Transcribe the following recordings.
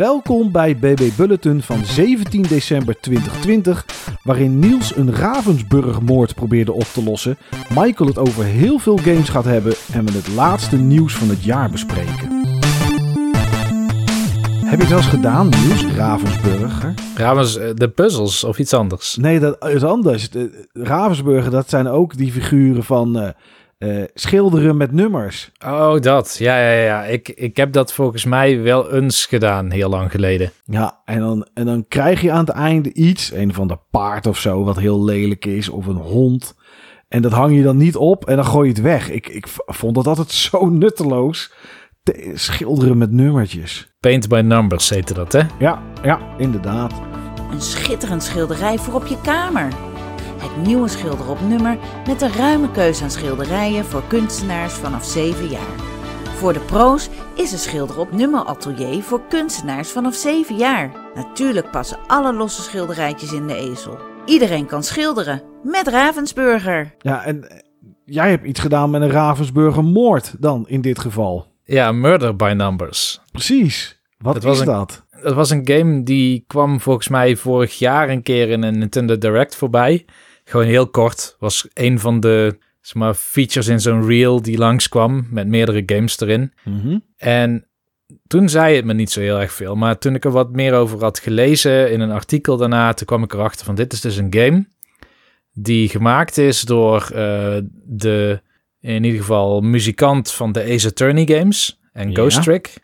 Welkom bij BB Bulletin van 17 december 2020, waarin Niels een Ravensburg-moord probeerde op te lossen, Michael het over heel veel games gaat hebben en we het laatste nieuws van het jaar bespreken. Heb je het wel eens gedaan, Niels? Ravensburger? Ravens, eh, de puzzels of iets anders? Nee, dat is anders. De- Ravensburger, dat zijn ook die figuren van eh, eh, schilderen met nummers. Oh, dat. Ja, ja, ja. Ik, ik heb dat volgens mij wel eens gedaan, heel lang geleden. Ja, en dan, en dan krijg je aan het einde iets, een van de paard of zo, wat heel lelijk is, of een hond. En dat hang je dan niet op en dan gooi je het weg. Ik, ik vond dat altijd zo nutteloos. Te- schilderen met nummertjes. Paint by numbers heette dat, hè? Ja, ja, inderdaad. Een schitterend schilderij voor op je kamer. Het nieuwe schilder op nummer met een ruime keuze aan schilderijen voor kunstenaars vanaf 7 jaar. Voor de pro's is een schilder op nummer atelier voor kunstenaars vanaf 7 jaar. Natuurlijk passen alle losse schilderijtjes in de ezel. Iedereen kan schilderen met Ravensburger. Ja, en eh, jij hebt iets gedaan met een Ravensburger moord dan in dit geval. Ja, Murder by Numbers. Precies. Wat was is een- dat? Dat was een game die kwam volgens mij vorig jaar een keer in een Nintendo Direct voorbij. Gewoon heel kort. Was een van de zeg maar, features in zo'n reel die langskwam met meerdere games erin. Mhm. En toen zei het me niet zo heel erg veel. Maar toen ik er wat meer over had gelezen in een artikel daarna, toen kwam ik erachter van dit is dus een game die gemaakt is door eh, de, in ieder geval, muzikant van de Ace Attorney games en Ja. Ghost Trick.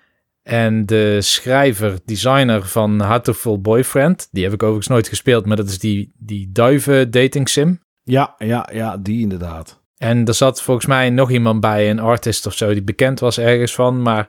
En de schrijver, designer van Hatoful Boyfriend. Die heb ik overigens nooit gespeeld, maar dat is die, die duiven dating sim. Ja, ja, ja, die inderdaad. En er zat volgens mij nog iemand bij, een artist of zo, die bekend was ergens van. Maar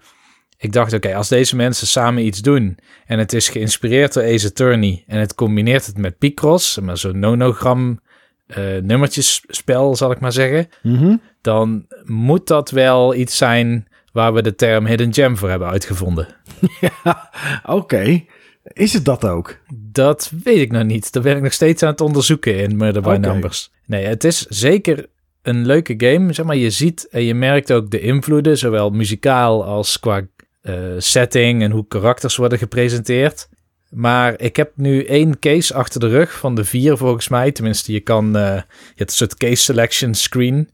ik dacht, oké, als deze mensen samen iets doen en het is geïnspireerd door Ace Attorney en het combineert het met Picross, maar zo'n nonogram eh nummertjesspel, zal ik maar zeggen, Mhm. dan moet dat wel iets zijn waar we de term hidden gem voor hebben uitgevonden. Ja, oké. Is het dat ook? Dat weet ik nog niet. Dat ben ik nog steeds aan het onderzoeken in Murder by. Numbers. Nee, het is zeker een leuke game. Zeg maar, je ziet en je merkt ook de invloeden, zowel muzikaal als qua eh, setting en hoe karakters worden gepresenteerd. Maar ik heb nu één case achter de rug van de vier volgens mij. Tenminste, je kan, eh, je hebt een soort case selection screen.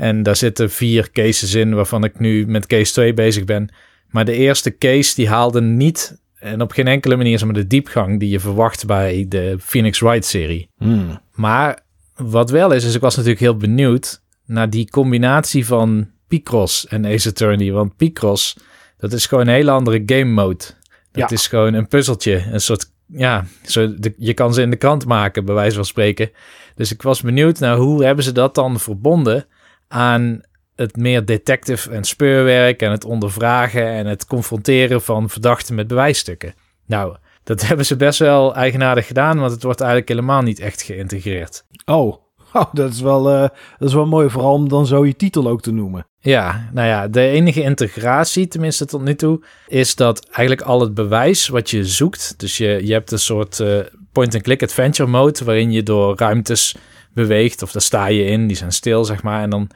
En daar zitten vier cases in waarvan ik nu met case 2 bezig ben. Maar de eerste case die haalde niet en op geen enkele manier zeg maar, de diepgang die je verwacht bij de Phoenix Wright serie. Hmm. Maar wat wel is, is ik was natuurlijk heel benieuwd naar die combinatie van Picross en Ace Attorney. Want Picross, dat is gewoon een hele andere game mode. Dat Ja. is gewoon een puzzeltje. Een soort, ja, zo de, je kan ze in de krant maken, bij wijze van spreken. Dus ik was benieuwd naar hoe hebben ze dat dan verbonden aan het meer detective en speurwerk en het ondervragen en het confronteren van verdachten met bewijsstukken. Nou, dat hebben ze best wel eigenaardig gedaan, want het wordt eigenlijk helemaal niet echt geïntegreerd. Oh. oh, dat is wel, eh, dat is wel mooi. Vooral om dan zo je titel ook te noemen. Ja, nou ja, de enige integratie, tenminste tot nu toe, is dat eigenlijk al het bewijs wat je zoekt. Dus je, je hebt een soort eh, point-and-click adventure mode, waarin je door ruimtes beweegt, of daar sta je in, die zijn stil, zeg maar. En dan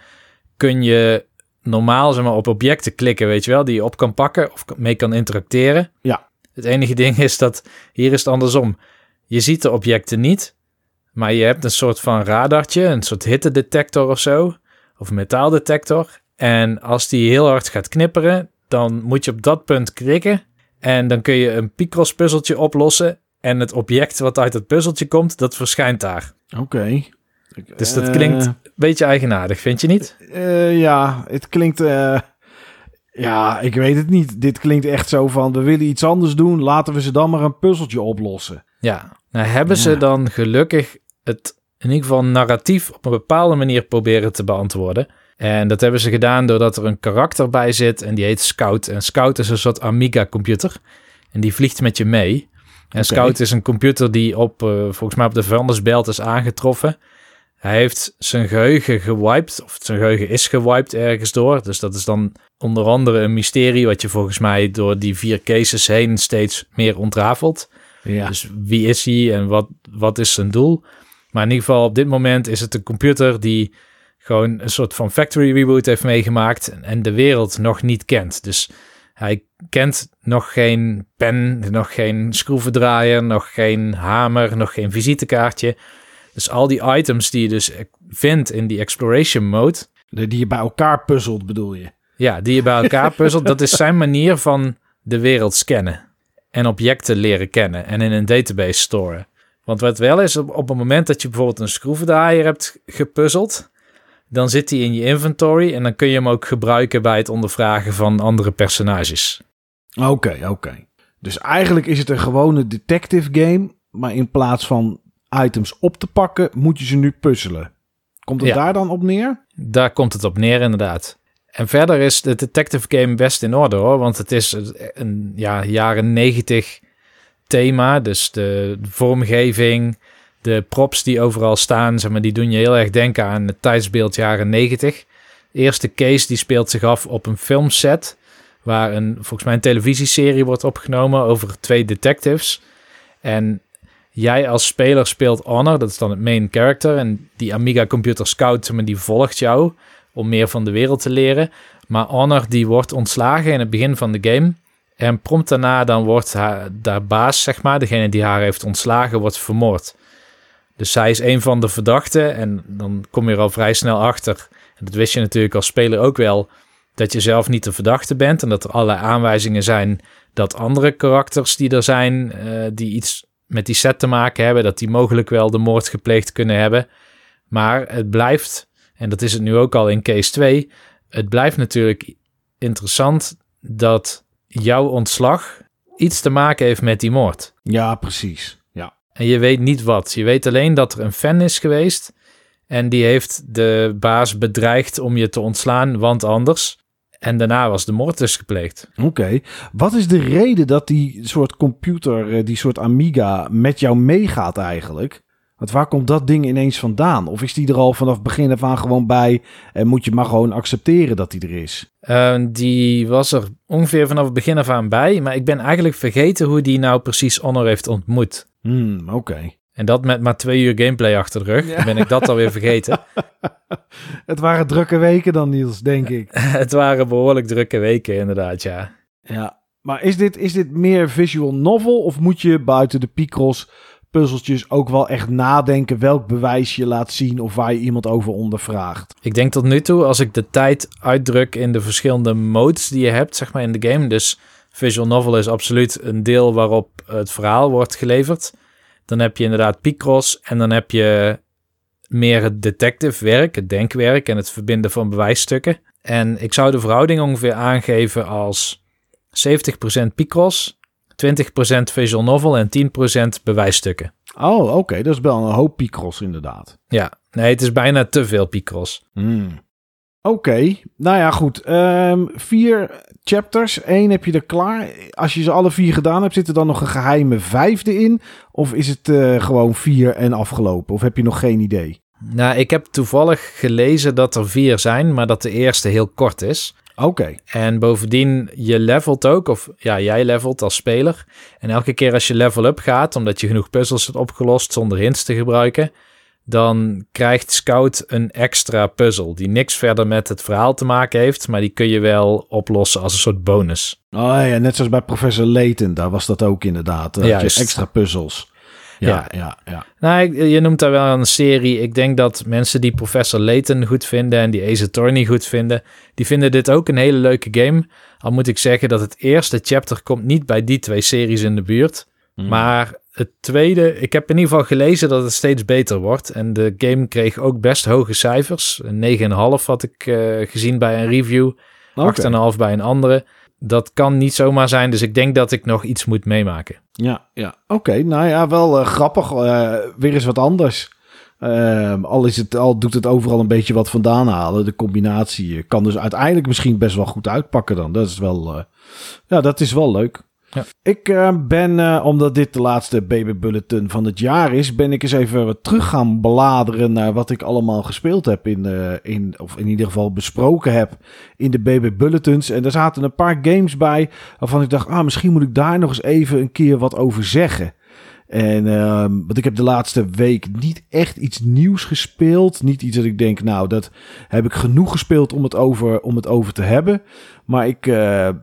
kun je normaal zeg maar, op objecten klikken, weet je wel, die je op kan pakken of mee kan interacteren. Ja. Het enige ding is dat hier is het andersom. Je ziet de objecten niet, maar je hebt een soort van radartje, een soort hittedetector of zo, of metaaldetector. En als die heel hard gaat knipperen, dan moet je op dat punt klikken. En dan kun je een Picross puzzeltje oplossen. En het object wat uit het puzzeltje komt, dat verschijnt daar. Oké. Dus dat Eh, klinkt een beetje eigenaardig, vind je niet? eh, ja, het klinkt... eh, ja, ik weet het niet. Dit klinkt echt zo van... We willen iets anders doen. Laten we ze dan maar een puzzeltje oplossen. Ja. Nou hebben ze Ja. dan gelukkig het in ieder geval narratief op een bepaalde manier proberen te beantwoorden. En dat hebben ze gedaan doordat er een karakter bij zit en die heet Scout. En Scout is een soort Amiga-computer. En die vliegt met je mee. En. Scout is een computer die op, volgens mij op de vuilnisbelt is aangetroffen. Hij heeft zijn geheugen gewiped, of zijn geheugen is gewiped ergens door. Dus dat is dan onder andere een mysterie wat je volgens mij door die vier cases heen steeds meer ontrafelt. Ja. Dus wie is hij en wat, wat is zijn doel? Maar in ieder geval op dit moment is het een computer die gewoon een soort van factory reboot heeft meegemaakt en, en de wereld nog niet kent. Dus Hij kent nog geen pen, nog geen schroevendraaier, nog geen hamer, nog geen visitekaartje. Dus al die items die je dus vindt in die exploration mode. Die je bij elkaar puzzelt, bedoel je? Ja, die je bij elkaar puzzelt. dat is zijn manier van de wereld scannen. En objecten leren kennen en in een database storen. Want wat wel is, op, op het moment dat je bijvoorbeeld een schroevendraaier hebt gepuzzeld, dan zit hij in je inventory en dan kun je hem ook gebruiken bij het ondervragen van andere personages. Oké, oké. Dus eigenlijk is het een gewone detective game, maar in plaats van items op te pakken, moet je ze nu puzzelen. Komt het Ja. daar dan op neer? Daar komt het op neer, inderdaad. En verder is de detective game best in orde hoor, want het is een ja, jaren 90 thema. Dus de vormgeving, de props die overal staan, zeg maar, die doen je heel erg denken aan het tijdsbeeld jaren 90. De eerste case die speelt zich af op een filmset, waar een, volgens mij een televisieserie wordt opgenomen over twee detectives. En jij als speler speelt Honor, dat is dan het main character. En die Amiga Computer Scout, die volgt jou om meer van de wereld te leren. Maar Honor die wordt ontslagen in het begin van de game. En prompt daarna dan wordt haar, baas, zeg maar, degene die haar heeft ontslagen, wordt vermoord. Dus zij is een van de verdachten en dan kom je er al vrij snel achter. Dat wist je natuurlijk als speler ook wel, dat je zelf niet de verdachte bent. En dat er allerlei aanwijzingen zijn dat andere karakters die er zijn, eh, die iets met die set te maken hebben, dat die mogelijk wel de moord gepleegd kunnen hebben. Maar het blijft, en dat is het nu ook al in case 2, het blijft natuurlijk interessant dat jouw ontslag iets te maken heeft met die moord. Ja, precies. Ja. En je weet niet wat. Je weet alleen dat er een fan is geweest. En die heeft de baas bedreigd om je te ontslaan, want anders. En daarna was de moord dus gepleegd. Oké. Wat is de reden dat die soort computer, eh, die soort Amiga, met jou meegaat eigenlijk? Want waar komt dat ding ineens vandaan? Of is die er al vanaf begin af aan gewoon bij en moet je maar gewoon accepteren dat die er is? Eh, die was er ongeveer vanaf het begin af aan bij. Maar ik ben eigenlijk vergeten hoe die nou precies Honor heeft ontmoet. Hmm, oké. En dat met maar twee uur gameplay achter de rug. Ja. Dan ben ik dat alweer vergeten. Het waren drukke weken dan, Niels, denk ik. het waren behoorlijk drukke weken, inderdaad, ja. Ja. Maar is dit, is dit meer visual novel of moet je buiten de Picross puzzeltjes ook wel echt nadenken welk bewijs je laat zien of waar je iemand over ondervraagt? Ik denk tot nu toe, als ik de tijd uitdruk in de verschillende modes die je hebt, zeg maar, in de game. Dus visual novel is absoluut een deel waarop het verhaal wordt geleverd. Dan heb je inderdaad Picross en dan heb je meer het detective werk, het denkwerk en het verbinden van bewijsstukken. En ik zou de verhouding ongeveer aangeven als 70% Picross, 20% visual novel en 10% bewijsstukken. Oh, oké. Dat is wel een hoop Picross inderdaad. Ja, nee, het is bijna te veel Picross. Hmm. Oké, nou ja, goed. Ehm, vier chapters. Eén heb je er klaar. Als je ze alle vier gedaan hebt, zit er dan nog een geheime vijfde in? Of is het eh, gewoon vier en afgelopen? Of heb je nog geen idee? Nou, ik heb toevallig gelezen dat er vier zijn, maar dat de eerste heel kort is. Oké. En bovendien, je levelt ook, of ja, jij levelt als speler. En elke keer als je level up gaat, omdat je genoeg puzzels hebt opgelost zonder hints te gebruiken, dan krijgt Scout een extra puzzel die niks verder met het verhaal te maken heeft, maar die kun je wel oplossen als een soort bonus. Oh ja, net zoals bij professor Layton. Daar was dat ook inderdaad. Had Juist. je extra puzzels. Ja, Ja. ja, ja. Nou, je noemt daar wel een serie. Ik denk dat mensen die Professor Layton goed vinden en die Ace Attorney goed vinden, die vinden dit ook een hele leuke game. Al moet ik zeggen dat het eerste chapter komt niet bij die twee series in de buurt. Hmm. Maar het tweede, ik heb in ieder geval gelezen dat het steeds beter wordt. En de game kreeg ook best hoge cijfers. Een 9,5 had ik eh, gezien bij een review. Oké. 8,5 bij een andere. Dat kan niet zomaar zijn, dus ik denk dat ik nog iets moet meemaken. Ja, ja. Oké, nou ja, wel eh, grappig. Eh, weer eens wat anders. Ehm, al, is het, al doet het overal een beetje wat vandaan halen. De combinatie kan dus uiteindelijk misschien best wel goed uitpakken dan. Dat is wel, ja, dat is wel leuk. Ja. Ik eh, ben, eh, omdat dit de laatste Baby Bulletin van het jaar is, ben ik eens even terug gaan bladeren naar wat ik allemaal gespeeld heb in, eh, in of in ieder geval besproken heb in de Baby Bulletins. En er zaten een paar games bij waarvan ik dacht, ah, misschien moet ik daar nog eens even een keer wat over zeggen. En uh, want ik heb de laatste week niet echt iets nieuws gespeeld. Niet iets dat ik denk, nou, dat heb ik genoeg gespeeld om het over, om het over te hebben. Maar ik,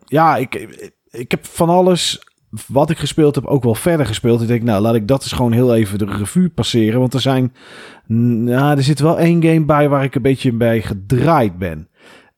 ja, ik, ik heb van alles wat ik gespeeld heb ook wel verder gespeeld. Ik denk, nou, laat ik dat eens gewoon heel even de revue passeren. Want er zijn, nou, er zit wel één game bij waar ik een beetje bij gedraaid ben.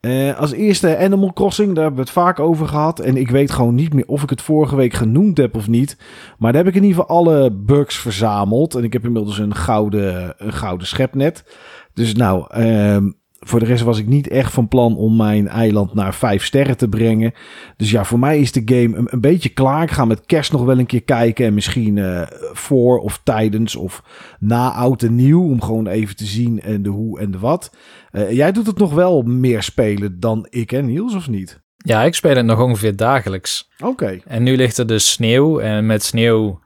Uh, als eerste Animal Crossing, daar hebben we het vaak over gehad. En ik weet gewoon niet meer of ik het vorige week genoemd heb of niet. Maar daar heb ik in ieder geval alle bugs verzameld. En ik heb inmiddels een gouden, een gouden schepnet. Dus nou, uh, voor de rest was ik niet echt van plan om mijn eiland naar vijf sterren te brengen. Dus ja, voor mij is de game een, een beetje klaar. Ik ga met kerst nog wel een keer kijken. En misschien uh, voor of tijdens of na oud en nieuw. Om gewoon even te zien en de hoe en de wat. Uh, jij doet het nog wel meer spelen dan ik en Niels, of niet? Ja, ik speel het nog ongeveer dagelijks. Oké. Okay. En nu ligt er dus sneeuw. En met sneeuw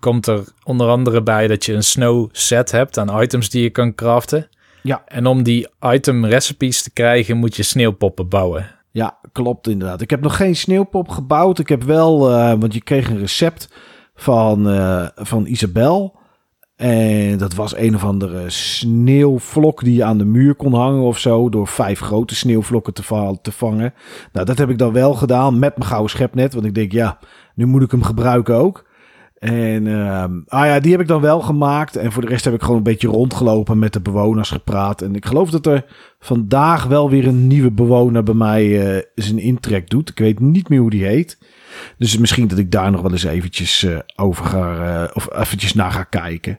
komt er onder andere bij dat je een snow set hebt aan items die je kan craften. Ja. En om die item recipes te krijgen, moet je sneeuwpoppen bouwen. Ja, klopt inderdaad. Ik heb nog geen sneeuwpop gebouwd. Ik heb wel, uh, want je kreeg een recept van, uh, van Isabel. En dat was een of andere sneeuwvlok die je aan de muur kon hangen of zo. Door vijf grote sneeuwvlokken te, te vangen. Nou, dat heb ik dan wel gedaan met mijn gouden schepnet. Want ik denk, ja, nu moet ik hem gebruiken ook. En uh, ah ja, die heb ik dan wel gemaakt. En voor de rest heb ik gewoon een beetje rondgelopen met de bewoners gepraat. En ik geloof dat er vandaag wel weer een nieuwe bewoner bij mij uh, zijn intrek doet. Ik weet niet meer hoe die heet. Dus misschien dat ik daar nog wel eens eventjes uh, over ga, uh, of eventjes naar ga kijken.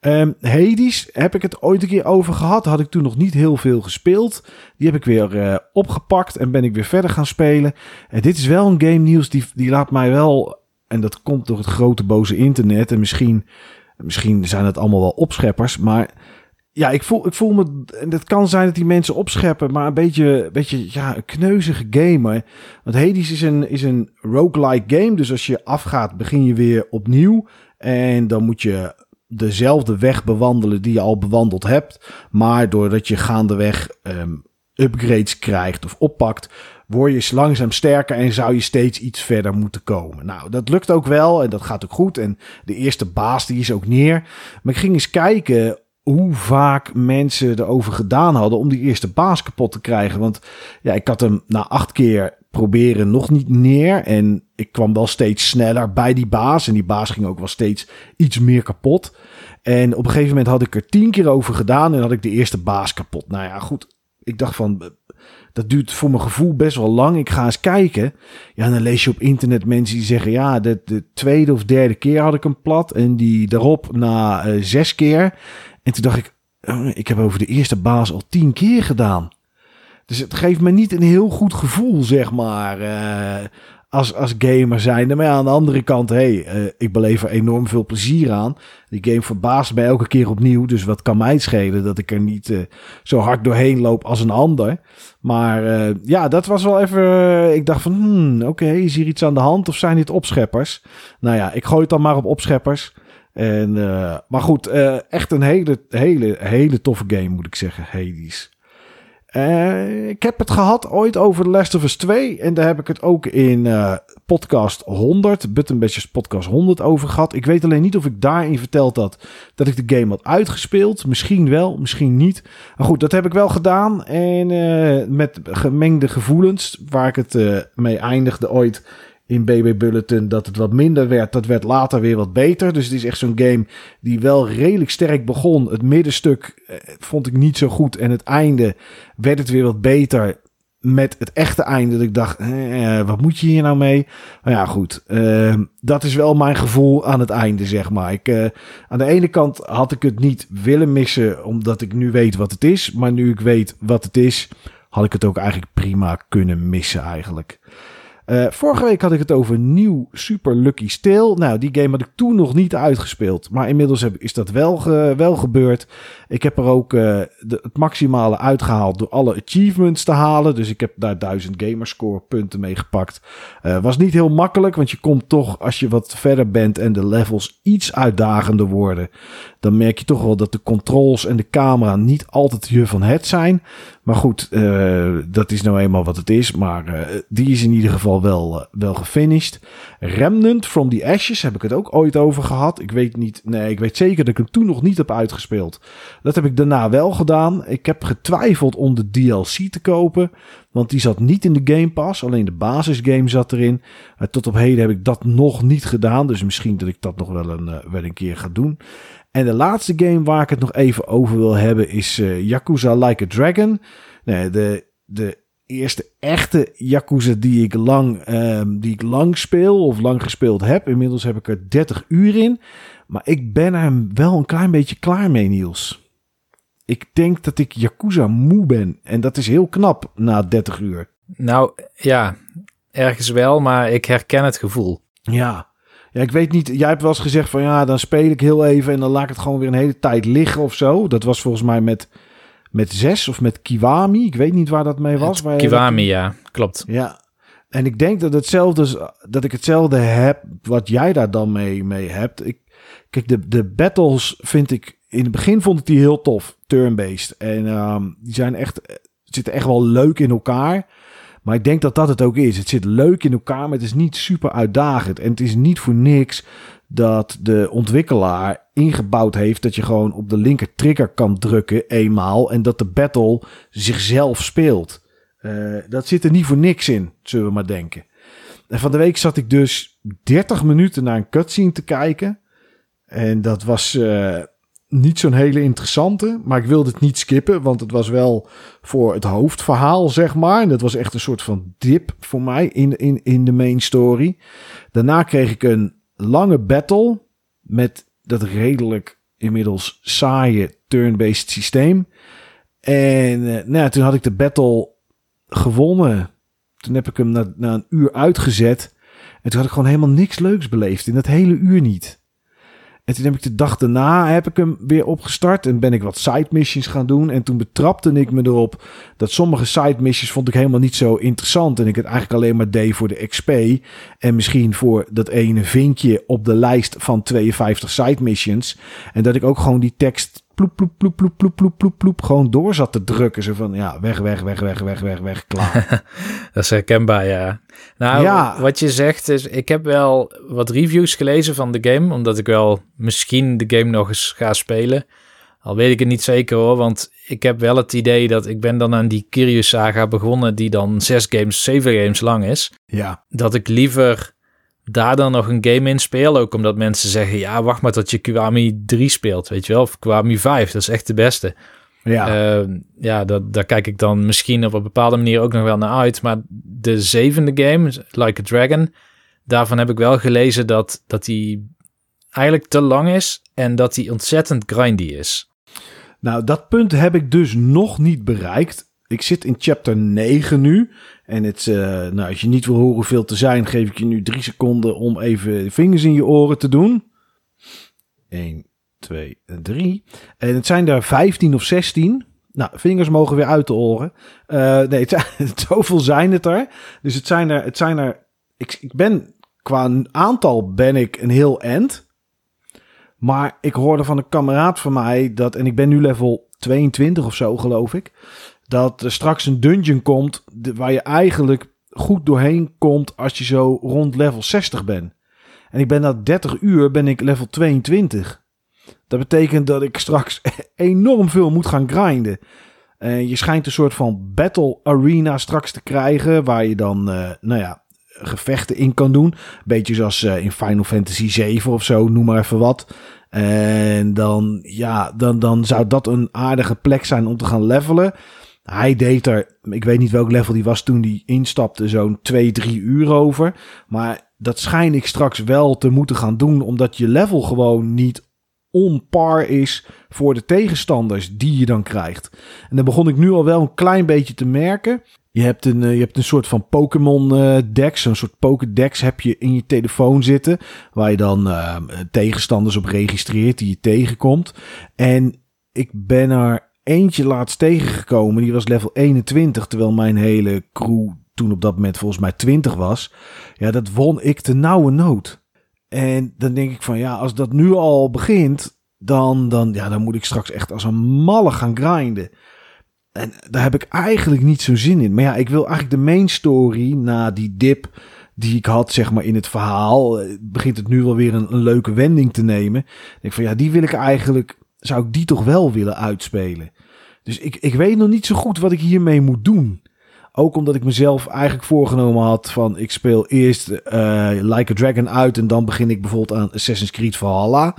Um, Hades heb ik het ooit een keer over gehad. Had ik toen nog niet heel veel gespeeld. Die heb ik weer opgepakt en ben ik weer verder gaan spelen. En dit is wel een game nieuws die, die laat mij wel en dat komt door het grote boze internet. En misschien, misschien zijn het allemaal wel opscheppers. Maar ja, ik voel, ik voel me. En het kan zijn dat die mensen opscheppen. Maar een beetje, een beetje ja, kneuzige gamer. Want Hades is een, is een roguelike game. Dus als je afgaat, begin je weer opnieuw. En dan moet je dezelfde weg bewandelen die je al bewandeld hebt. Maar doordat je gaandeweg um, upgrades krijgt of oppakt, word je langzaam sterker en zou je steeds iets verder moeten komen. Nou, dat lukt ook wel en dat gaat ook goed. En de eerste baas die is ook neer. Maar ik ging eens kijken hoe vaak mensen erover gedaan hadden om die eerste baas kapot te krijgen. Want ja, ik had hem na acht keer proberen nog niet neer. En ik kwam wel steeds sneller bij die baas. En die baas ging ook wel steeds iets meer kapot. En op een gegeven moment had ik er tien keer over gedaan en had ik de eerste baas kapot. Nou ja, goed. Ik dacht van, dat duurt voor mijn gevoel best wel lang. Ik ga eens kijken. Ja, dan lees je op internet mensen die zeggen: ja, de, de tweede of derde keer had ik hem plat. En die daarop na uh, zes keer. En toen dacht ik: oh, ik heb over de eerste baas al tien keer gedaan. Dus het geeft me niet een heel goed gevoel, zeg maar. Uh, als, als gamer zijn. Maar aan de andere kant, hey, uh, ik beleef er enorm veel plezier aan. Die game verbaast mij elke keer opnieuw. Dus wat kan mij schelen dat ik er niet uh, zo hard doorheen loop als een ander. Maar uh, ja, dat was wel even. ik dacht van, hmm, oké, is hier iets aan de hand of zijn dit opscheppers? Nou ja, ik gooi het dan maar op opscheppers. En, maar goed, echt een hele, hele, hele toffe game moet ik zeggen, Hades. Uh, ik heb het gehad ooit over The Last of Us 2. En daar heb ik het ook in uh, podcast 100, Buttonbashers podcast 100 over gehad. Ik weet alleen niet of ik daarin verteld had dat ik de game had uitgespeeld. Misschien wel, misschien niet. Maar goed, dat heb ik wel gedaan. En uh, met gemengde gevoelens, waar ik het mee eindigde ooit in BB Bulletin dat het wat minder werd. Dat werd later weer wat beter. Dus het is echt zo'n game die wel redelijk sterk begon. Het middenstuk eh, vond ik niet zo goed. En het einde werd het weer wat beter. Met het echte einde. Dat ik dacht, eh, wat moet je hier nou mee? Maar ja, goed. Uh, dat is wel mijn gevoel aan het einde, zeg maar. Ik, uh, aan de ene kant had ik het niet willen missen. Omdat ik nu weet wat het is. Maar nu ik weet wat het is. Had ik het ook eigenlijk prima kunnen missen, eigenlijk. Uh, vorige week had ik het over nieuw Super Lucky Steel. Nou, die game had ik toen nog niet uitgespeeld. Maar inmiddels heb, is dat wel, wel gebeurd. Ik heb er ook de, het maximale uitgehaald door alle achievements te halen. Dus ik heb daar 1000 gamerscore punten mee gepakt. Uh, was niet heel makkelijk, want je komt toch als je wat verder bent en de levels iets uitdagender worden. Dan merk je toch wel dat de controls en de camera niet altijd je van het zijn. Maar goed, uh, dat is nou eenmaal wat het is. Maar uh, die is in ieder geval wel, uh, wel gefinished. Remnant from the Ashes heb ik het ook ooit over gehad. Ik weet niet, nee, ik weet zeker dat ik hem toen nog niet heb uitgespeeld. Dat heb ik daarna wel gedaan. Ik heb getwijfeld om de DLC te kopen. Want die zat niet in de Game Pass. Alleen de basisgame zat erin. tot op heden heb ik dat nog niet gedaan. Dus misschien dat ik dat nog wel een, wel een keer ga doen. En de laatste game waar ik het nog even over wil hebben is uh, Yakuza Like a Dragon. Nee, de, de eerste echte Yakuza die ik, lang, um, die ik lang speel of lang gespeeld heb. Inmiddels heb ik er 30 uur in. Maar ik ben er wel een klein beetje klaar mee, Niels. Ik denk dat ik Yakuza moe ben. En dat is heel knap na 30 uur. Nou ja, ergens wel, maar ik herken het gevoel. Ja, ja, ik weet niet. Jij hebt wel eens gezegd van ja, dan speel ik heel even en dan laat ik het gewoon weer een hele tijd liggen of zo. Dat was volgens mij met, met zes of met Kiwami. Ik weet niet waar dat mee was. Waar Kiwami, ja, klopt. Ja. En ik denk dat, hetzelfde, dat ik hetzelfde heb wat jij daar dan mee, mee hebt. Ik, kijk, de, de battles vind ik... In het begin vond ik die heel tof, turn-based. En um, die zijn echt, zitten echt wel leuk in elkaar. Maar ik denk dat dat het ook is. Het zit leuk in elkaar, maar het is niet super uitdagend. En het is niet voor niks dat de ontwikkelaar ingebouwd heeft dat je gewoon op de linker trigger kan drukken eenmaal en dat de battle zichzelf speelt. Uh, dat zit er niet voor niks in, zullen we maar denken. En van de week zat ik dus 30 minuten naar een cutscene te kijken. En dat was uh, niet zo'n hele interessante, maar ik wilde het niet skippen, want het was wel voor het hoofdverhaal, zeg maar. En dat was echt een soort van dip voor mij in, in, in de main story. Daarna kreeg ik een lange battle met dat redelijk inmiddels saaie turn-based systeem. En uh, nou, toen had ik de battle gewonnen. Toen heb ik hem na, na een uur uitgezet. En toen had ik gewoon helemaal niks leuks beleefd. In dat hele uur niet. En toen heb ik de dag daarna heb ik hem weer opgestart en ben ik wat side missions gaan doen. En toen betrapte ik me erop dat sommige side missions vond ik helemaal niet zo interessant. En ik het eigenlijk alleen maar deed voor de XP. En misschien voor dat ene vinkje op de lijst van 52 side missions. En dat ik ook gewoon die tekst ploep, ploep, ploep, ploep, ploep, ploep, ploep, ploep, gewoon door zat te drukken. Zo van, ja, weg, weg, weg, weg, weg, weg, weg, klaar. dat is herkenbaar, ja. Nou, ja. wat je zegt is, ik heb wel wat reviews gelezen van de game, omdat ik wel misschien de game nog eens ga spelen. Al weet ik het niet zeker hoor, want ik heb wel het idee dat ik ben dan aan die Curious Saga begonnen, die dan zes games, zeven games lang is. Ja. Dat ik liever daar dan nog een game in speel. Ook omdat mensen zeggen, ja, wacht maar tot je Kwami 3 speelt, weet je wel. Of Kwami 5, dat is echt de beste. Ja, uh, ja dat, daar kijk ik dan misschien op een bepaalde manier ook nog wel naar uit. Maar de zevende game, Like a Dragon, daarvan heb ik wel gelezen dat, dat die eigenlijk te lang is en dat die ontzettend grindy is. Nou, dat punt heb ik dus nog niet bereikt. Ik zit in chapter 9 nu. En het, uh, nou, als je niet wil horen hoeveel te zijn, geef ik je nu drie seconden om even vingers in je oren te doen. 1, 2 en 3. En het zijn er 15 of 16. Nou, vingers mogen weer uit de oren. Uh, nee, zoveel zijn het er. Dus het zijn er, het zijn er ik, ik ben, qua aantal ben ik een heel end. Maar ik hoorde van een kameraad van mij dat, en ik ben nu level 22 of zo geloof ik dat er straks een dungeon komt waar je eigenlijk goed doorheen komt als je zo rond level 60 bent. En ik ben na 30 uur ben ik level 22. Dat betekent dat ik straks enorm veel moet gaan grinden. En je schijnt een soort van battle arena straks te krijgen. Waar je dan, uh, nou ja, gevechten in kan doen. Beetje zoals uh, in Final Fantasy 7 of zo, noem maar even wat. En dan, ja, dan, dan zou dat een aardige plek zijn om te gaan levelen. Hij deed er, ik weet niet welk level die was toen die instapte, zo'n 2, 3 uur over. Maar dat schijn ik straks wel te moeten gaan doen, omdat je level gewoon niet on par is voor de tegenstanders die je dan krijgt. En dan begon ik nu al wel een klein beetje te merken. Je hebt een, eh, je hebt een soort van Pokémon uh, Dex, een soort Pokédex heb je in je telefoon zitten, waar je dan uh, tegenstanders op registreert die je tegenkomt. En ik ben er eentje laatst tegengekomen. Die was level 21, terwijl mijn hele crew toen op dat moment volgens mij 20 was. Ja, dat won ik de nauwe nood. En dan denk ik van ja, als dat nu al begint, dan, dan, ja, dan moet ik straks echt als een malle gaan grinden. En daar heb ik eigenlijk niet zo zin in. Maar ja, ik wil eigenlijk de main story na die dip die ik had, zeg maar, in het verhaal. eh, Begint het nu wel weer een, leuke wending te nemen. Ik denk van ja, die wil ik eigenlijk, zou ik die toch wel willen uitspelen. Dus ik, ik weet nog niet zo goed wat ik hiermee moet doen. Ook omdat ik mezelf eigenlijk voorgenomen had van ik speel eerst eh, Like a Dragon uit en dan begin ik bijvoorbeeld aan Assassin's Creed Valhalla.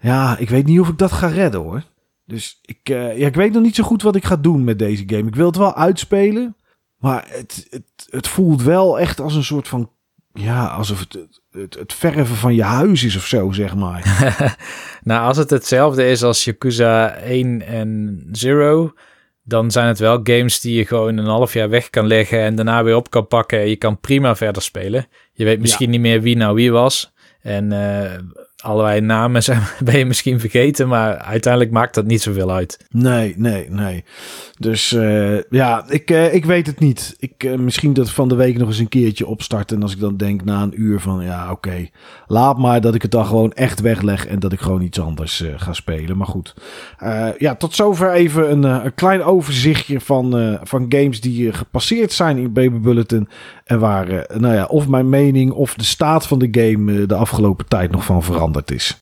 Ja, ik weet niet of ik dat ga redden hoor. Dus ik, eh, ja, ik weet nog niet zo goed wat ik ga doen met deze game. Ik wil het wel uitspelen, maar het, het, het voelt wel echt als een soort van, ja, alsof het, het, het verven van je huis is of zo, zeg maar. Nou, als het hetzelfde is als Yakuza 1 en 0, dan zijn het wel games die je gewoon een half jaar weg kan leggen en daarna weer op kan pakken. En je kan prima verder spelen. Je weet misschien niet meer wie nou wie was. En eh, allerlei namen zijn, ben je misschien vergeten, maar uiteindelijk maakt dat niet zoveel uit. Nee, nee, nee. Dus eh, ja, ik, eh, ik weet het niet. Ik, eh, misschien dat van de week nog eens een keertje opstarten. En als ik dan denk na een uur van ja, oké. laat maar dat ik het dan gewoon echt wegleg. En dat ik gewoon iets anders ga spelen. Maar goed. Ja, tot zover even een, een klein overzichtje van, van games die gepasseerd zijn in Baby Bulletin. En waar, eh, nou ja, of mijn mening of de staat van de game eh, de afgelopen tijd nog van veranderd is.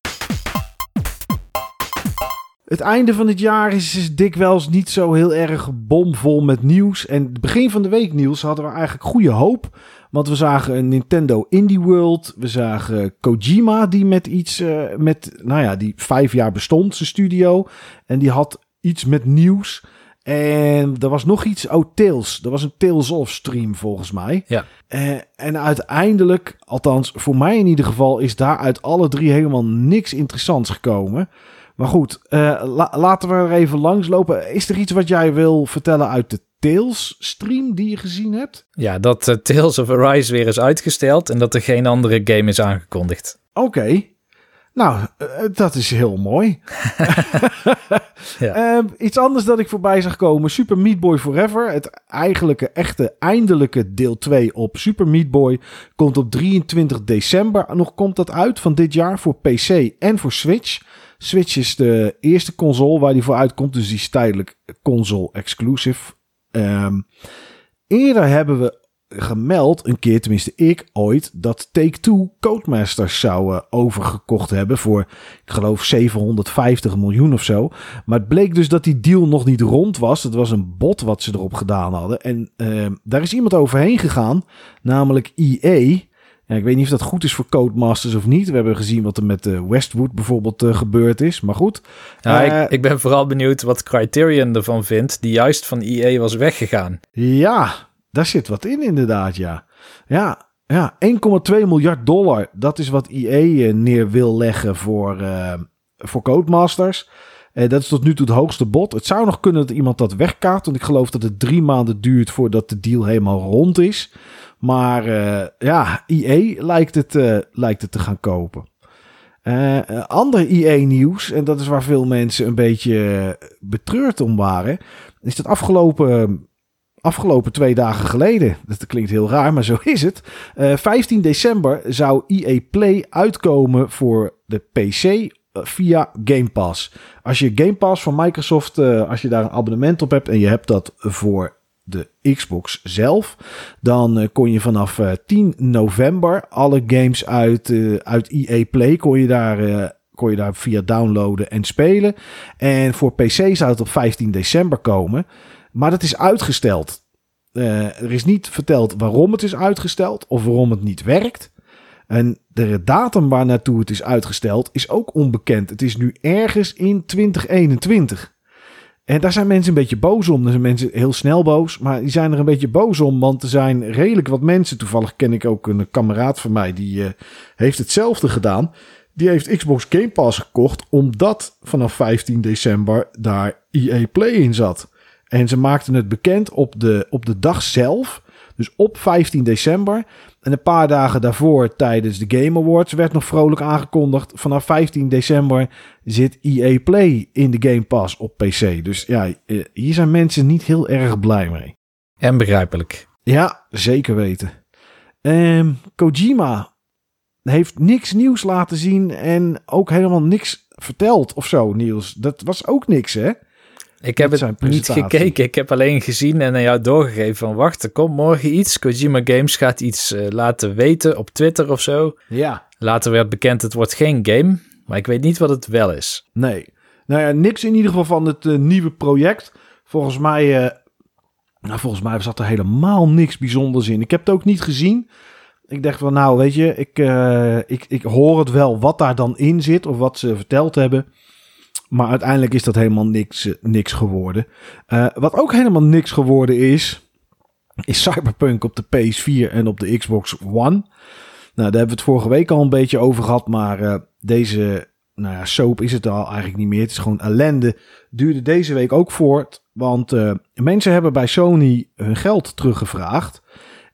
Het einde van het jaar is, is dikwijls niet zo heel erg bomvol met nieuws. En het begin van de week nieuws hadden we eigenlijk goede hoop. Want we zagen een Nintendo Indie World. We zagen Kojima die met iets, eh, met, nou ja, die vijf jaar bestond, zijn studio. En die had iets met nieuws. En er was nog iets, oh Tales. Er was een Tales of stream volgens mij. Ja. Eh, en uiteindelijk, althans voor mij in ieder geval, is daar uit alle drie helemaal niks interessants gekomen. Maar goed, eh, la- laten we er even langslopen. Is er iets wat jij wil vertellen uit de Tales stream die je gezien hebt? Ja, dat eh, Tales of Arise weer is uitgesteld en dat er geen andere game is aangekondigd. Oké. Nou, eh, dat is heel mooi. Ja. Eh, iets anders dat ik voorbij zag komen. Super Meat Boy Forever. Het eigenlijke, echte, eindelijke deel 2 op Super Meat Boy. Komt op 23 december. Nog komt dat uit van dit jaar voor PC en voor Switch. Switch is de eerste console waar die voor uitkomt. Dus die is tijdelijk console exclusive. Ehm, eerder hebben we gemeld, een keer tenminste ik ooit, dat Take-Two Codemasters zou eh, overgekocht hebben voor, ik geloof, 750 miljoen of zo. Maar het bleek dus dat die deal nog niet rond was. Het was een bot wat ze erop gedaan hadden. En eh, daar is iemand overheen gegaan, namelijk EA. Ja, ik weet niet of dat goed is voor Codemasters of niet. We hebben gezien wat er met eh, Westwood bijvoorbeeld eh, gebeurd is. Maar goed. Ik, ik ben vooral benieuwd wat Criterion ervan vindt, die juist van EA was weggegaan. Ja, daar zit wat in inderdaad, ja. Ja, ja 1,2 miljard dollar. Dat is wat EA eh, neer wil leggen voor, eh, voor Codemasters. Eh, dat is tot nu toe het hoogste bod. Het zou nog kunnen dat iemand dat wegkaart. Want ik geloof dat het drie maanden duurt voordat de deal helemaal rond is. Maar ja, EA lijkt het, lijkt het te gaan kopen. Eh, ander EA-nieuws, en dat is waar veel mensen een beetje betreurd om waren, is dat afgelopen, afgelopen twee dagen geleden, dat klinkt heel raar, maar zo is het. Eh, 15 december zou EA Play uitkomen voor de PC eh, via Game Pass. Als je Game Pass van Microsoft, eh, als je daar een abonnement op hebt en je hebt dat voor de Xbox zelf, dan eh, kon je vanaf eh, 10 november alle games uit, eh, uit EA Play kon je daar eh, kon je daar via downloaden en spelen. En voor PC zou het op 15 december komen. Maar dat is uitgesteld. Eh, er is niet verteld waarom het is uitgesteld of waarom het niet werkt. En de datum waar naartoe het is uitgesteld is ook onbekend. Het is nu ergens in 2021. En daar zijn mensen een beetje boos om. Er zijn mensen heel snel boos, maar die zijn er een beetje boos om. Want er zijn redelijk wat mensen. Toevallig ken ik ook een kameraad van mij die eh, heeft hetzelfde gedaan. Die heeft Xbox Game Pass gekocht omdat vanaf 15 december daar EA Play in zat. En ze maakten het bekend op de, op de dag zelf. Dus op 15 december. En een paar dagen daarvoor tijdens de Game Awards werd nog vrolijk aangekondigd. Vanaf 15 december zit EA Play in de Game Pass op PC. Dus ja, eh, hier zijn mensen niet heel erg blij mee. En begrijpelijk. Ja, zeker weten. Ehm, Kojima heeft niks nieuws laten zien en ook helemaal niks verteld of zo, Niels. Dat was ook niks, hè? Ik heb het niet gekeken. Ik heb alleen gezien en aan jou doorgegeven van... wacht, er komt morgen iets. Kojima Games gaat iets eh, laten weten op Twitter of zo. Ja. Later werd bekend, het wordt geen game. Maar ik weet niet wat het wel is. Nee. Nou ja, niks in ieder geval van het eh, nieuwe project. Volgens mij, eh, nou, volgens mij zat er helemaal niks bijzonders in. Ik heb het ook niet gezien. Ik dacht van, nou, weet je, ik, ik, ik hoor het wel wat daar dan in zit of wat ze verteld hebben. Maar uiteindelijk is dat helemaal niks, eh, niks geworden. Eh, wat ook helemaal niks geworden is, is Cyberpunk op de PS4 en op de Xbox One. Nou, daar hebben we het vorige week al een beetje over gehad, maar eh, deze nou ja, soap is het al eigenlijk niet meer. Het is gewoon ellende. Duurde deze week ook voort. Want mensen hebben bij Sony hun geld teruggevraagd.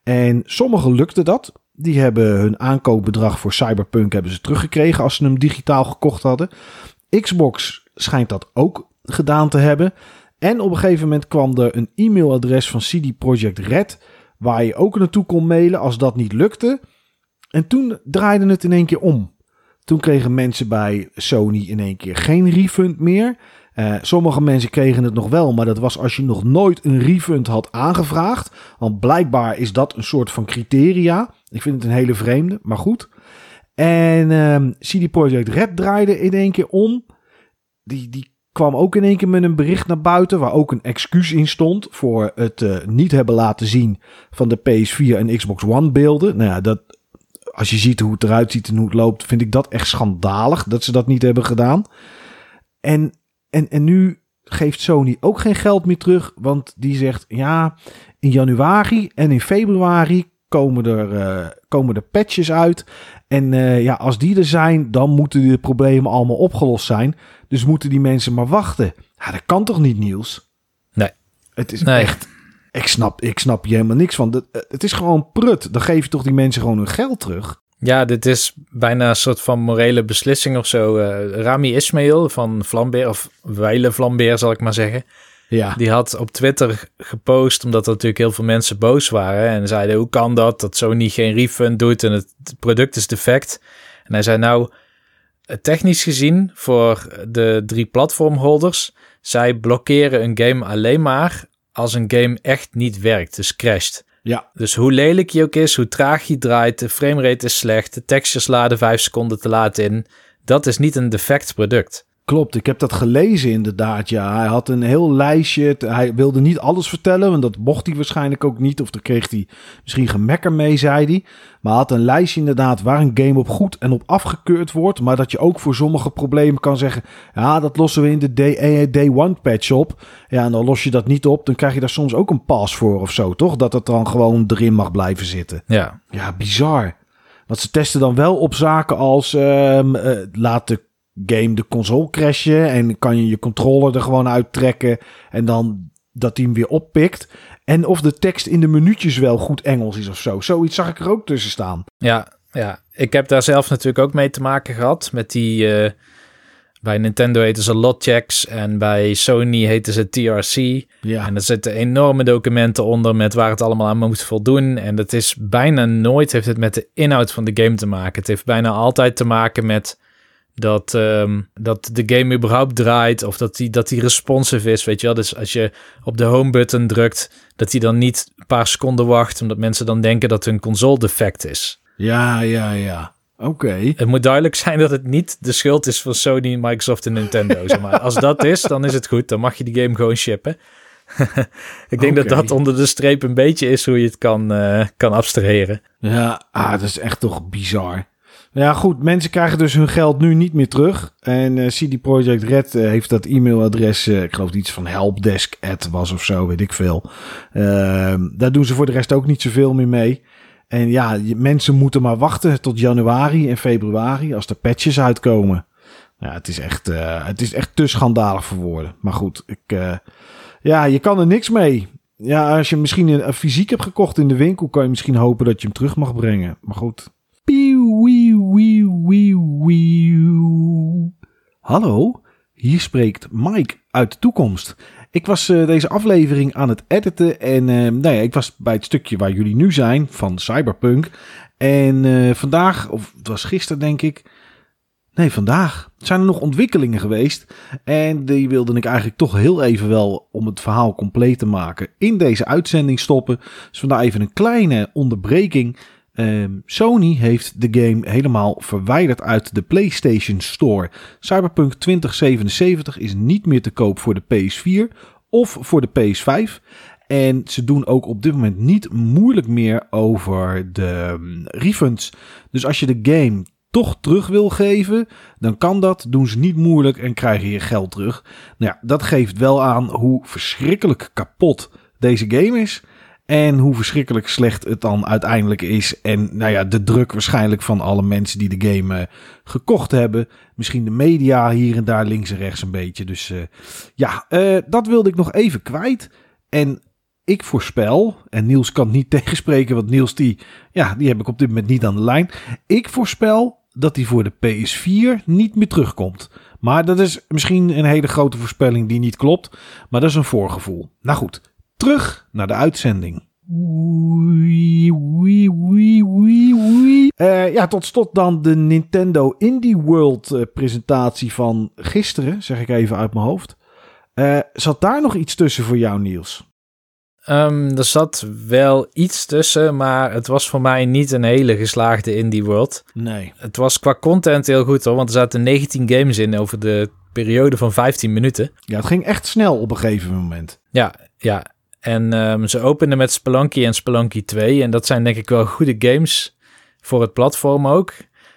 En sommigen lukte dat. Die hebben hun aankoopbedrag voor Cyberpunk hebben ze teruggekregen als ze hem digitaal gekocht hadden. Xbox schijnt dat ook gedaan te hebben. En op een gegeven moment kwam er een e-mailadres van CD Projekt Red. Waar je ook naartoe kon mailen als dat niet lukte. En toen draaide het in één keer om. Toen kregen mensen bij Sony in één keer geen refund meer. Eh, sommige mensen kregen het nog wel, maar dat was als je nog nooit een refund had aangevraagd. Want blijkbaar is dat een soort van criteria. Ik vind het een hele vreemde, maar goed. En ehm CD Projekt Red draaide in één keer om. Die, die kwam ook in één keer met een bericht naar buiten. Waar ook een excuus in stond. Voor het eh, niet hebben laten zien van de PS4 en Xbox One beelden. Nou ja, dat, als je ziet hoe het eruit ziet en hoe het loopt, vind ik dat echt schandalig dat ze dat niet hebben gedaan. En, en, en nu geeft Sony ook geen geld meer terug, want die zegt ja, in januari en in februari komen er, eh, komen er patches uit. En eh, ja, als die er zijn, dan moeten de problemen allemaal opgelost zijn. Dus moeten die mensen maar wachten. Ja, dat kan toch niet, Niels? Nee. Het is Nee. echt. Ik snap, ik snap hier helemaal niks van. Dat- eh, Het is gewoon prut. Dan geef je toch die mensen gewoon hun geld terug. Ja, dit is bijna een soort van morele beslissing of zo. Eh, Rami Ismail van Flambeer, of Weile Flambeer zal ik maar zeggen. Ja. Die had op Twitter gepost, omdat er natuurlijk heel veel mensen boos waren. En zeiden, hoe kan dat, dat Sony geen refund doet en het product is defect. En hij zei, nou, eh, technisch gezien voor de drie platformholders... zij blokkeren een game alleen maar als een game echt niet werkt, dus crasht. Ja. Dus hoe lelijk je ook is, hoe traag je draait, de framerate is slecht, de textures laden vijf seconden te laat in. Dat is niet een defect product. Klopt, ik heb dat gelezen inderdaad. Ja, hij had een heel lijstje. Hij wilde niet alles vertellen, want dat mocht hij waarschijnlijk ook niet. Of daar kreeg hij misschien gemekker mee, zei hij. Maar hij had een lijstje inderdaad waar een game op goed en op afgekeurd wordt. Maar dat je ook voor sommige problemen kan zeggen... ja, dat lossen we in de day, eh, day one patch op. Ja, en dan los je dat niet op. Dan krijg je daar soms ook een pas voor of zo, toch? Dat het dan gewoon erin mag blijven zitten. Ja, Ja, bizar. Want ze testen dan wel op zaken als ehm, eh, laat de game de console crashen en kan je je controller er gewoon uittrekken en dan dat hij hem weer oppikt. En of de tekst in de minuutjes wel goed Engels is of zo. Zoiets zag ik er ook tussen staan. ja, ja. Ik heb daar zelf natuurlijk ook mee te maken gehad met die... eh, bij Nintendo heten ze lotchecks en bij Sony heten ze TRC. Ja, En er zitten enorme documenten onder met waar het allemaal aan moet voldoen. En dat is bijna nooit heeft het met de inhoud van de game te maken. Het heeft bijna altijd te maken met dat, ehm, dat de game überhaupt draait of dat die, dat die responsive is. Weet je wel, dus als je op de home button drukt, dat die dan niet een paar seconden wacht, omdat mensen dan denken dat hun console defect is. ja, ja. ja. Oké. Het moet duidelijk zijn dat het niet de schuld is van Sony, Microsoft en Nintendo. Zeg maar. Als dat is, dan is het goed. Dan mag je die game gewoon shippen. Ik denk dat dat onder de streep een beetje is hoe je het kan, eh, kan abstraheren. Ja, ah, dat is echt toch bizar. Ja, goed. Mensen krijgen dus hun geld nu niet meer terug. En eh CD Projekt Red eh, heeft dat e-mailadres, eh, ik geloof iets van helpdesk was of zo, weet ik veel. Ehm, daar doen ze voor de rest ook niet zoveel meer mee. En ja, mensen moeten maar wachten tot januari en februari als de patches uitkomen. Ja, het is echt, het is echt te schandalig voor woorden. Maar goed, ik, ja, je kan er niks mee. Ja, als je misschien een fysiek hebt gekocht in de winkel, kan je misschien hopen dat je hem terug mag brengen. Maar goed. Pieuw. Hallo, hier spreekt Mike uit de toekomst. Ik was eh, deze aflevering aan het editen en eh, nou ja, ik was bij het stukje waar jullie nu zijn van Cyberpunk. En eh, vandaag, of het was gisteren denk ik, Nee, vandaag zijn er nog ontwikkelingen geweest. En die wilde ik eigenlijk toch heel even wel, om het verhaal compleet te maken, in deze uitzending stoppen. Dus vandaar even een kleine onderbreking. Ehm, Sony heeft de game helemaal verwijderd uit de PlayStation Store. Cyberpunk 2077 is niet meer te koop voor de PS4 of voor de PS5. En ze doen ook op dit moment niet moeilijk meer over de um, refunds. Dus als je de game toch terug wil geven, dan kan dat. Doen ze niet moeilijk en krijg je je geld terug. Nou ja, dat geeft wel aan hoe verschrikkelijk kapot deze game is. En hoe verschrikkelijk slecht het dan uiteindelijk is. En nou ja, de druk waarschijnlijk van alle mensen die de game uh, gekocht hebben. Misschien de media hier en daar links en rechts een beetje. Dus uh, ja, uh, dat wilde ik nog even kwijt. En ik voorspel, en Niels kan niet tegenspreken, want Niels die, ja, die heb ik op dit moment niet aan de lijn. Ik voorspel dat hij voor de PS4 niet meer terugkomt. Maar dat is misschien een hele grote voorspelling die niet klopt. Maar dat is een voorgevoel. Nou goed, terug naar de uitzending. Oei, oei, oei, oei, oei. Uh, ja, tot slot dan de Nintendo Indie World uh, presentatie van gisteren, zeg ik even uit mijn hoofd. Uh, zat daar nog iets tussen voor jou, Niels? Um, er zat wel iets tussen, maar het was voor mij niet een hele geslaagde Indie World. Nee. Het was qua content heel goed hoor, want er zaten 19 games in over de periode van 15 minuten. Ja, het ging echt snel op een gegeven moment. Ja, ja. En um, ze openden met Spelunky en Spelunky 2. En dat zijn denk ik wel goede games voor het platform ook.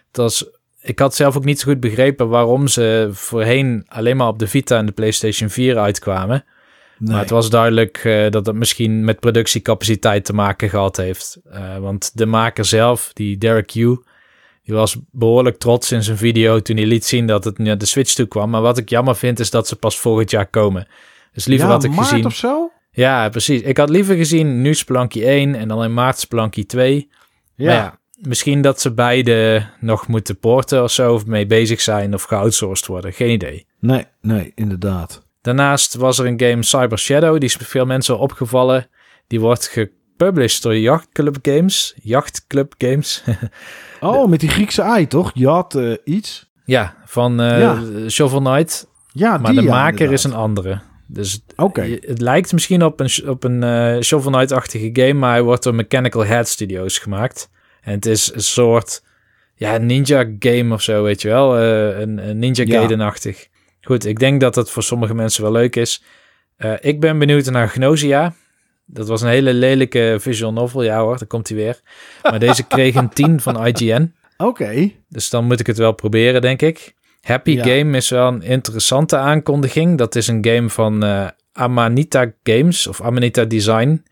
Het was, ik had zelf ook niet zo goed begrepen waarom ze voorheen alleen maar op de Vita en de PlayStation 4 uitkwamen. Nee. Maar het was duidelijk uh, dat het misschien met productiecapaciteit te maken gehad heeft. Uh, want de maker zelf, die Derek Yu, die was behoorlijk trots in zijn video toen hij liet zien dat het naar de Switch toe kwam. Maar wat ik jammer vind is dat ze pas volgend jaar komen. Dus liever ja, had ik maart gezien... of zo? Ja, precies. Ik had liever gezien nu Spelunky 1 en dan in maart Spelunky 2. Ja. Misschien dat ze beide nog moeten porten of zo, of mee bezig zijn of geoutsourced worden. Geen idee. Nee, nee, inderdaad. Daarnaast was er een game Cyber Shadow, die is veel mensen opgevallen. Die wordt gepublished door Yacht Club Games. Yacht Club Games. oh, met die Griekse ei, toch? Yacht uh, iets. Ja, van uh, Ja. Shovel Knight. Ja, Maar die, de maker is een andere. Dus je- het lijkt misschien op een, op een eh, Shovel Knight-achtige game, maar hij wordt door Mechanical Head Studios gemaakt. En het is een soort ja, ninja game of zo, weet je wel. Eh, een, een Ninja Ja. Gaiden-achtig. Goed, ik denk dat het voor sommige mensen wel leuk is. Eh, ik ben benieuwd naar Gnosia. Dat was een hele lelijke visual novel. Ja hoor, daar komt hij weer. Maar deze kreeg een 10 van IGN. Oké. Dus dan moet ik het wel proberen, denk ik. Happy Ja. Game is wel een interessante aankondiging. Dat is een game van eh, Amanita Games of Amanita Design.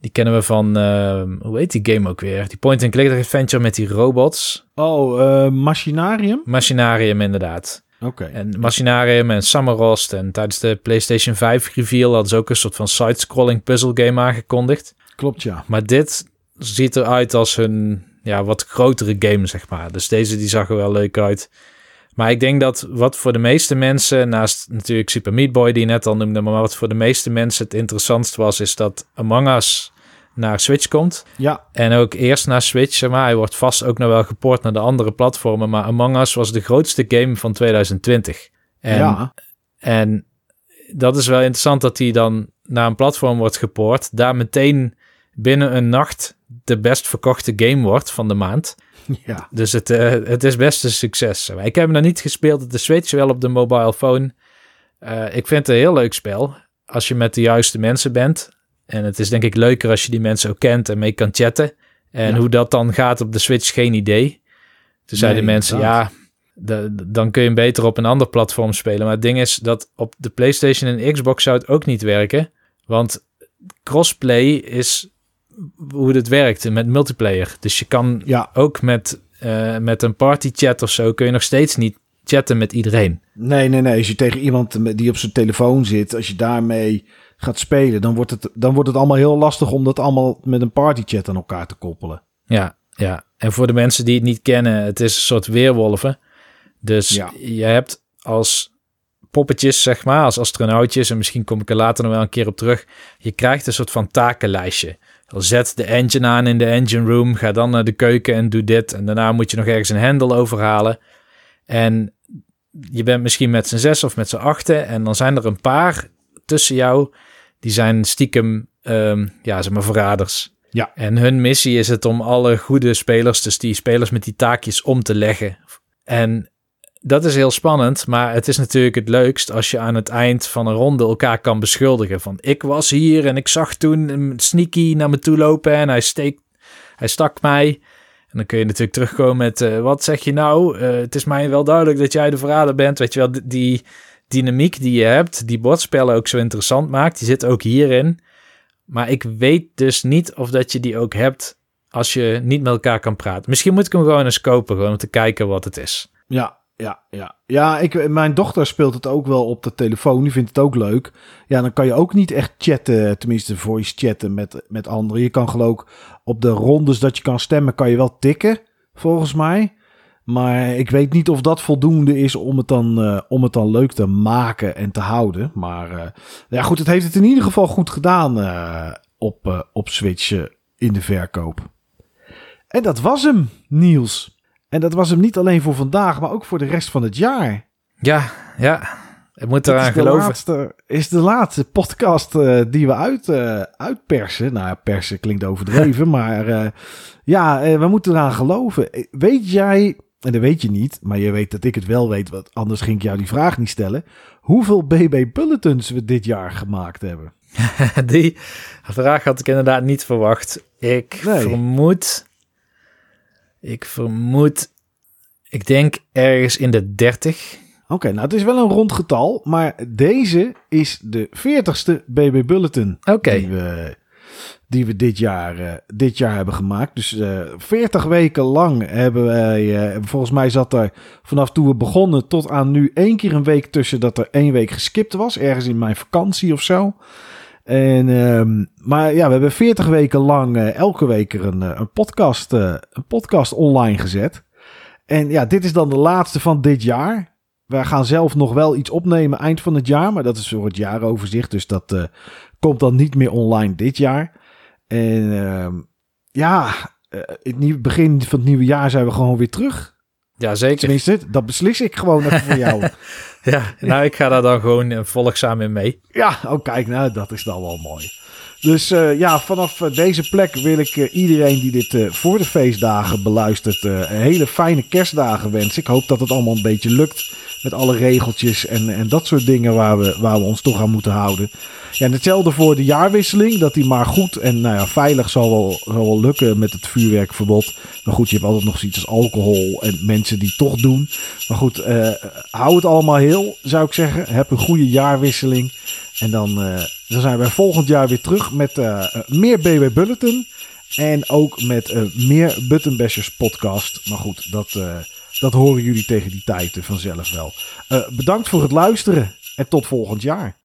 Die kennen we van, eh, hoe heet die game ook weer? Die point-and-click adventure met die robots. Oh, eh, Machinarium? Machinarium inderdaad. Oké. En Machinarium en Summerrost. En tijdens de PlayStation 5 reveal hadden ze ook een soort van side-scrolling puzzle game aangekondigd. Klopt, ja. Maar dit ziet eruit als hun ja, wat grotere game, zeg maar. Dus deze die zag er wel leuk uit. Maar ik denk dat wat voor de meeste mensen, naast natuurlijk Super Meat Boy die je net al noemde, maar wat voor de meeste mensen het interessantst was, is dat Among Us naar Switch komt. Ja, En ook eerst naar Switch, maar. Hij wordt vast ook nog wel geport naar de andere platformen. Maar Among Us was de grootste game van 2020. En, ja. en dat is wel interessant dat hij dan naar een platform wordt gepoord. Daar meteen binnen een nacht de best verkochte game wordt van de maand. Ja. Dus het, eh, het is best een succes. Ik heb hem nog niet gespeeld op de Switch, wel op de mobile phone. Eh, ik vind het een heel leuk spel. Als je met de juiste mensen bent. En het is denk ik leuker als je die mensen ook kent en mee kan chatten. En Ja. hoe dat dan gaat op de Switch, geen idee. Toen zeiden Nee, mensen, inderdaad. ja, de- dan kun je hem beter op een ander platform spelen. Maar het ding is dat op de PlayStation en Xbox zou het ook niet werken. Want crossplay is hoe het werkt met multiplayer. Dus je kan Ja. ook met, eh, met een party chat of zo kun je nog steeds niet chatten met iedereen. Nee, nee, nee. Als je tegen iemand die op zijn telefoon zit, als je daarmee gaat spelen, dan wordt het, dan wordt het allemaal heel lastig om dat allemaal met een partychat aan elkaar te koppelen. Ja, ja. En voor de mensen die het niet kennen, het is een soort weerwolven. Dus Ja. je hebt als poppetjes, zeg maar, als astronautjes, en misschien kom ik er later nog wel een keer op terug. Je krijgt een soort van takenlijstje. Zet de engine aan in de engine room, ga dan naar de keuken en doe dit. En daarna moet je nog ergens een hendel overhalen. En je bent misschien met z'n zes of met z'n achten. En dan zijn er een paar tussen jou. Die zijn stiekem, ehm, ja, zeg maar verraders. Ja. En hun missie is het om alle goede spelers, dus die spelers met die taakjes, om te leggen. En dat is heel spannend, maar het is natuurlijk het leukst als je aan het eind van een ronde elkaar kan beschuldigen. Van ik was hier en ik zag toen een sneaky naar me toe lopen en hij, steekt, hij stak mij. En dan kun je natuurlijk terugkomen met eh, wat zeg je nou? Eh, het is mij wel duidelijk dat jij de verrader bent. Weet je wel, die- die dynamiek die je hebt, die bordspellen ook zo interessant maakt, die zit ook hierin. Maar ik weet dus niet of dat je die ook hebt als je niet met elkaar kan praten. Misschien moet ik hem gewoon eens kopen, gewoon om te kijken wat het is. Ja, ja, ja. Ja, ik, mijn dochter speelt het ook wel op de telefoon. Die vindt het ook leuk. Ja, dan kan je ook niet echt chatten, tenminste voice chatten met, met anderen. Je kan geloof ik op de rondes dat je kan stemmen, kan je wel tikken, volgens mij. Maar ik weet niet of dat voldoende is om het dan, eh, om het dan leuk te maken en te houden. Maar eh, ja, goed, het heeft het in ieder geval goed gedaan eh, op, op Switch in de verkoop. En dat was hem, Niels. En dat was hem niet alleen voor vandaag, maar ook voor de rest van het jaar. Ja, ja. Ik moet eraan geloven. laatste, is de laatste podcast eh, die we uit, eh, uitpersen. Nou ja, persen klinkt overdreven, maar eh, ja, we moeten eraan geloven. Weet jij, en dat weet je niet, maar je weet dat ik het wel weet, want anders ging ik jou die vraag niet stellen. Hoeveel BB Bulletins we dit jaar gemaakt hebben? Die vraag had ik inderdaad niet verwacht. Ik Nee. vermoed. Ik vermoed. Ik denk ergens in de 30. Oké, nou het is wel een rond getal, maar deze is de 40ste BB Bulletin. Die, we, die we dit jaar, eh, dit jaar hebben gemaakt. Dus eh 40 weken lang hebben wij, eh, volgens mij zat er vanaf toen we begonnen tot aan nu één keer een week tussen dat er één week geskipt was. Ergens in mijn vakantie of zo. En, ehm, maar ja, we hebben 40 weken lang eh, elke week er een, eh, een, podcast, eh, een podcast online gezet. En ja, dit is dan de laatste van dit jaar. Wij gaan zelf nog wel iets opnemen eind van het jaar, maar dat is voor het jaaroverzicht. Dus dat komt dan niet meer online dit jaar. En ehm, ja, het begin van het nieuwe jaar zijn we gewoon weer terug. Ja, zeker. Tenminste, dat beslis ik gewoon even voor jou. Ja, nou, ik ga daar dan gewoon eh, volgzaam in mee. Ja, oh kijk, nou dat is dan wel mooi. Dus eh, ja, vanaf eh, deze plek wil ik iedereen die dit voor de feestdagen beluistert, een hele fijne kerstdagen wensen. Ik hoop dat het allemaal een beetje lukt met alle regeltjes en, en dat soort dingen waar we, waar we ons toch aan moeten houden. Ja, en hetzelfde voor de jaarwisseling, dat die maar goed en nou ja, veilig zal wel, wel lukken met het vuurwerkverbod. Maar goed, je hebt altijd nog zoiets als alcohol en mensen die toch doen. Maar goed, eh, hou het allemaal heel, zou ik zeggen. Heb een goede jaarwisseling. En dan, eh, dan zijn wij volgend jaar weer terug met eh, meer BB Bulletin. En ook met eh, meer Button Bashers podcast. Maar goed, dat, dat horen jullie tegen die tijd vanzelf wel. Eh, bedankt voor het luisteren en tot volgend jaar.